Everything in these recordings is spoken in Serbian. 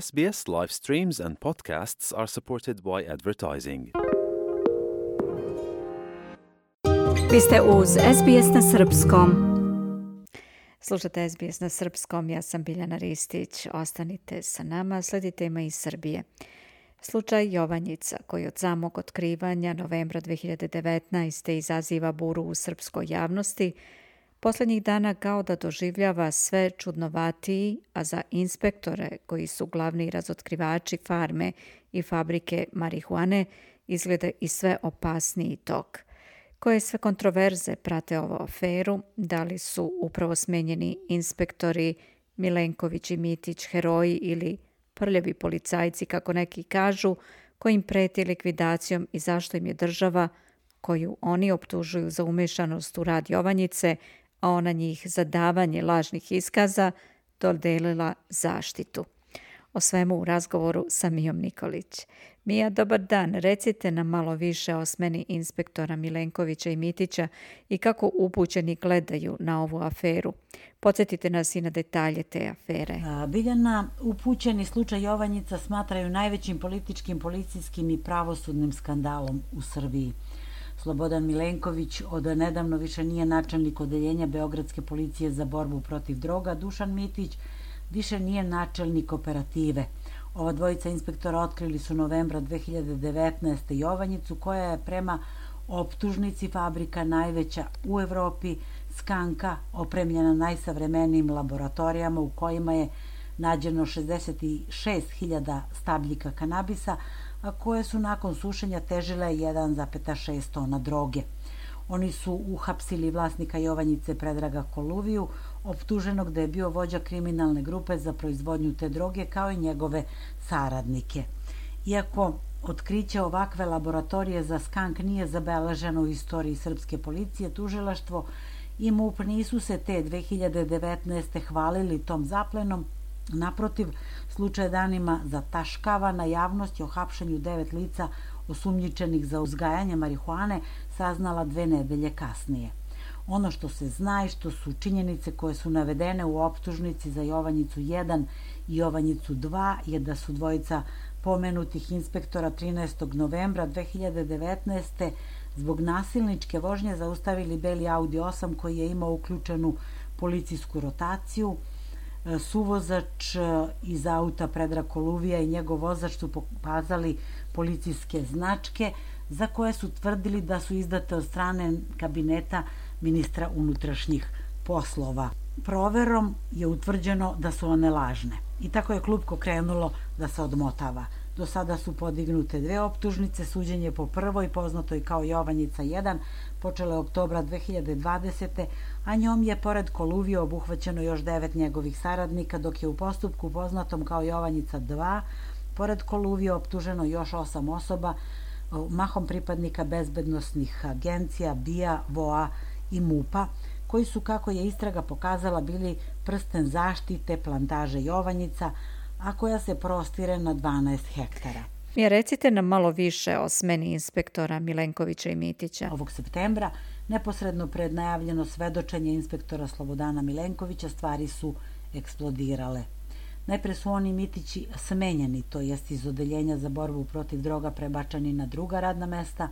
SBS live streams and podcasts are supported by advertising. Vi ste uz SBS na Srpskom. Slušate SBS na Srpskom, ja sam Biljana Ristić. Ostanite sa nama, sledite tema iz Srbije. Slučaj Jovanjica, koji od samog otkrivanja novembra 2019. izaziva buru u srpskoj javnosti, Poslednjih dana kao da doživljava sve čudnovatiji, a za inspektore koji su glavni razotkrivači farme i fabrike marihuane izgleda i sve opasniji tok. Koje sve kontroverze prate ovu aferu, da li su upravo smenjeni inspektori Milenković i Mitić heroji ili prljavi policajci, kako neki kažu, kojim preti likvidacijom i zašto im je država koju oni optužuju za umešanost u rad Jovanjice, a ona njih za davanje lažnih iskaza dodelila zaštitu. O svemu u razgovoru sa Mijom Nikolić. Mija, dobar dan. Recite nam malo više o smeni inspektora Milenkovića i Mitića i kako upućeni gledaju na ovu aferu. Podsjetite nas i na detalje te afere. Biljana, upućeni slučaj Jovanjica smatraju najvećim političkim, policijskim i pravosudnim skandalom u Srbiji. Slobodan Milenković od nedavno više nije načelnik odeljenja Beogradske policije za borbu protiv droga, Dušan Mitić više nije načelnik operative. Ova dvojica inspektora otkrili su novembra 2019. Jovanjicu koja je prema optužnici fabrika najveća u Evropi, Skanka, opremljena najsavremenijim laboratorijama u kojima je nađeno 66.000 stabljika kanabisa, a koje su nakon sušenja težile 1,6 tona droge. Oni su uhapsili vlasnika Jovanjice Predraga Koluviju, optuženog da je bio vođa kriminalne grupe za proizvodnju te droge, kao i njegove saradnike. Iako otkriće ovakve laboratorije za skank nije zabeleženo u istoriji srpske policije, tužilaštvo i MUP nisu se te 2019. hvalili tom zaplenom, Naprotiv, slučaj danima zataškava na javnosti o hapšenju devet lica osumnjičenih za uzgajanje marihuane saznala dve nedelje kasnije. Ono što se zna i što su činjenice koje su navedene u optužnici za Jovanjicu 1 i Jovanjicu 2 je da su dvojica pomenutih inspektora 13. novembra 2019. zbog nasilničke vožnje zaustavili beli Audi 8 koji je imao uključenu policijsku rotaciju, suvozač e, iz auta Predra Koluvija i njegov vozač su pokazali policijske značke za koje su tvrdili da su izdate od strane kabineta ministra unutrašnjih poslova. Proverom je utvrđeno da su one lažne. I tako je klubko krenulo da se odmotava. Do sada su podignute dve optužnice, suđenje po prvoj, poznatoj kao Jovanjica 1, počele oktobra 2020. a njom je pored Koluvije obuhvaćeno još devet njegovih saradnika, dok je u postupku poznatom kao Jovanjica 2, pored Koluvije optuženo još osam osoba, mahom pripadnika bezbednostnih agencija, BIA, VOA i MUPA, koji su, kako je istraga pokazala, bili prsten zaštite plantaže Jovanjica, a koja se prostire na 12 hektara. Mi recite nam malo više o smeni inspektora Milenkovića i Mitića. Ovog septembra, neposredno pred najavljeno svedočenje inspektora Slobodana Milenkovića, stvari su eksplodirale. Najpre su oni Mitići smenjeni, to jest iz odeljenja za borbu protiv droga prebačani na druga radna mesta.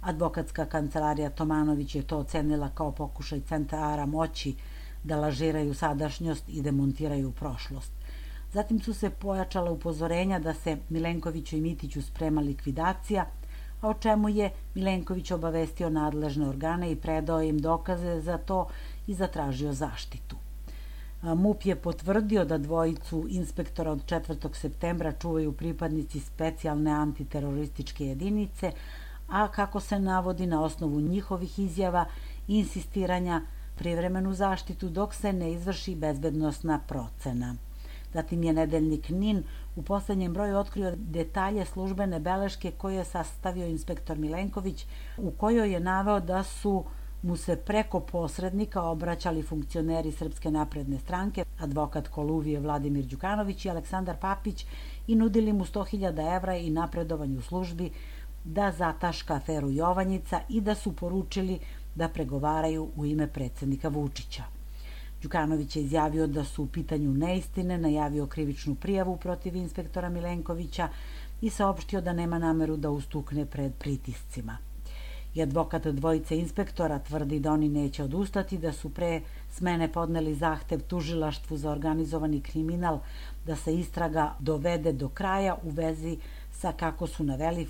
Advokatska kancelarija Tomanović je to ocenila kao pokušaj centara moći da lažiraju sadašnjost i demontiraju prošlost. Zatim su se pojačala upozorenja da se Milenkoviću i Mitiću sprema likvidacija, a o čemu je Milenković obavestio nadležne organe i predao im dokaze za to i zatražio zaštitu. MUP je potvrdio da dvojicu inspektora od 4. septembra čuvaju pripadnici specijalne antiterorističke jedinice, a kako se navodi na osnovu njihovih izjava i insistiranja privremenu zaštitu dok se ne izvrši bezbednostna procena. Zatim je nedeljnik NIN u poslednjem broju otkrio detalje službene beleške koje je sastavio inspektor Milenković, u kojoj je naveo da su mu se preko posrednika obraćali funkcioneri Srpske napredne stranke, advokat Koluvije Vladimir Đukanović i Aleksandar Papić i nudili mu 100.000 evra i napredovanje u službi da zataška aferu Jovanjica i da su poručili da pregovaraju u ime predsednika Vučića. Đukanović je izjavio da su u pitanju neistine, najavio krivičnu prijavu protiv inspektora Milenkovića i saopštio da nema nameru da ustukne pred pritiscima. I advokat dvojice inspektora tvrdi da oni neće odustati, da su pre smene podneli zahtev tužilaštvu za organizovani kriminal da se istraga dovede do kraja u vezi sa, kako su naveli,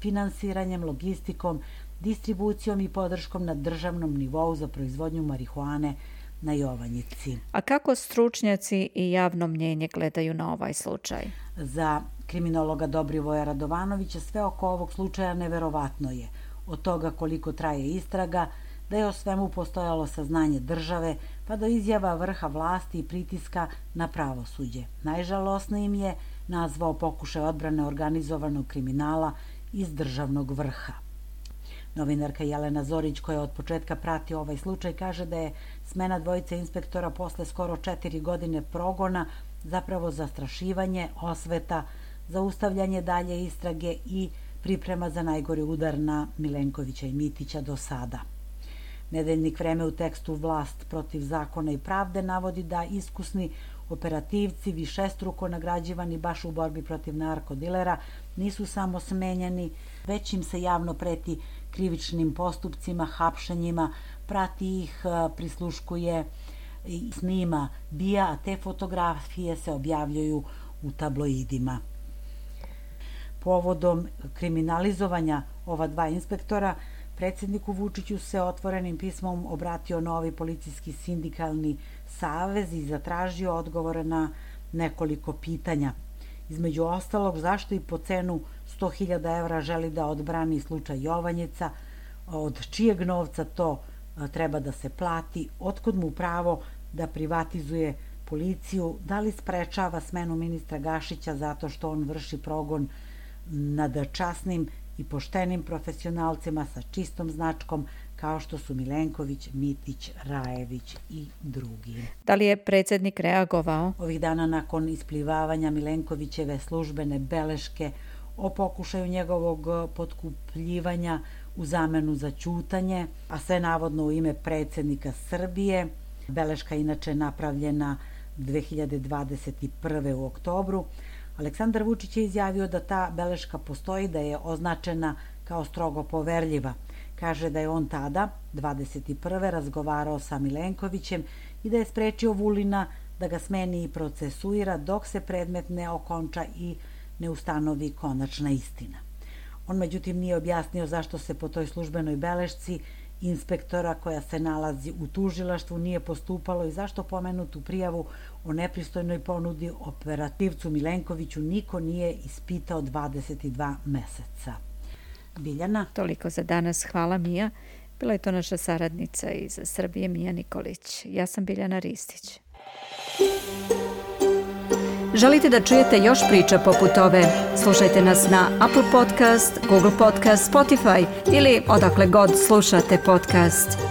finansiranjem, logistikom, distribucijom i podrškom na državnom nivou za proizvodnju marihuane na Jovanjici. A kako stručnjaci i javno mnjenje gledaju na ovaj slučaj? Za kriminologa Dobrivoja Radovanovića sve oko ovog slučaja neverovatno je. Od toga koliko traje istraga, da je o svemu postojalo saznanje države, pa do izjava vrha vlasti i pritiska na pravosuđe. Najžalosnijim je nazvao pokušaj odbrane organizovanog kriminala iz državnog vrha. Novinarka Jelena Zorić, koja od početka prati ovaj slučaj, kaže da je smena dvojice inspektora posle skoro četiri godine progona zapravo zastrašivanje, osveta, zaustavljanje dalje istrage i priprema za najgori udar na Milenkovića i Mitića do sada. Nedeljnik vreme u tekstu Vlast protiv zakona i pravde navodi da iskusni operativci višestruko nagrađivani baš u borbi protiv narkodilera nisu samo smenjeni, već im se javno preti krivičnim postupcima, hapšenjima, prati ih, prisluškuje i snima bija, a te fotografije se objavljuju u tabloidima. Povodom kriminalizovanja ova dva inspektora, predsedniku Vučiću se otvorenim pismom obratio novi policijski sindikalni savez i zatražio odgovore na nekoliko pitanja. Između ostalog, zašto i po cenu 100.000 evra želi da odbrani slučaj Jovanjeca, od čijeg novca to treba da se plati, otkud mu pravo da privatizuje policiju, da li sprečava smenu ministra Gašića zato što on vrši progon nad časnim i poštenim profesionalcima sa čistom značkom kao što su Milenković, Mitić, Rajević i drugi. Da li je predsednik reagovao? Ovih dana nakon isplivavanja Milenkovićeve službene beleške o pokušaju njegovog potkupljivanja u zamenu za ćutanje, a sve navodno u ime predsednika Srbije. Beleška inače napravljena 2021. u oktobru. Aleksandar Vučić je izjavio da ta beleška postoji, da je označena kao strogo poverljiva. Kaže da je on tada, 21. razgovarao sa Milenkovićem i da je sprečio Vulina da ga smeni i procesuira dok se predmet ne okonča i ne ustanovi konačna istina. On međutim nije objasnio zašto se po toj službenoj belešci inspektora koja se nalazi u tužilaštvu nije postupalo i zašto pomenutu prijavu o nepristojnoj ponudi operativcu Milenkoviću niko nije ispitao 22 meseca. Biljana? Toliko za danas. Hvala Mija. Bila je to naša saradnica iz Srbije Mija Nikolić. Ja sam Biljana Ristić. Želite da čujete još priča poput ove? Slušajte nas na Apple Podcast, Google Podcast, Spotify ili odakle god slušate podcast.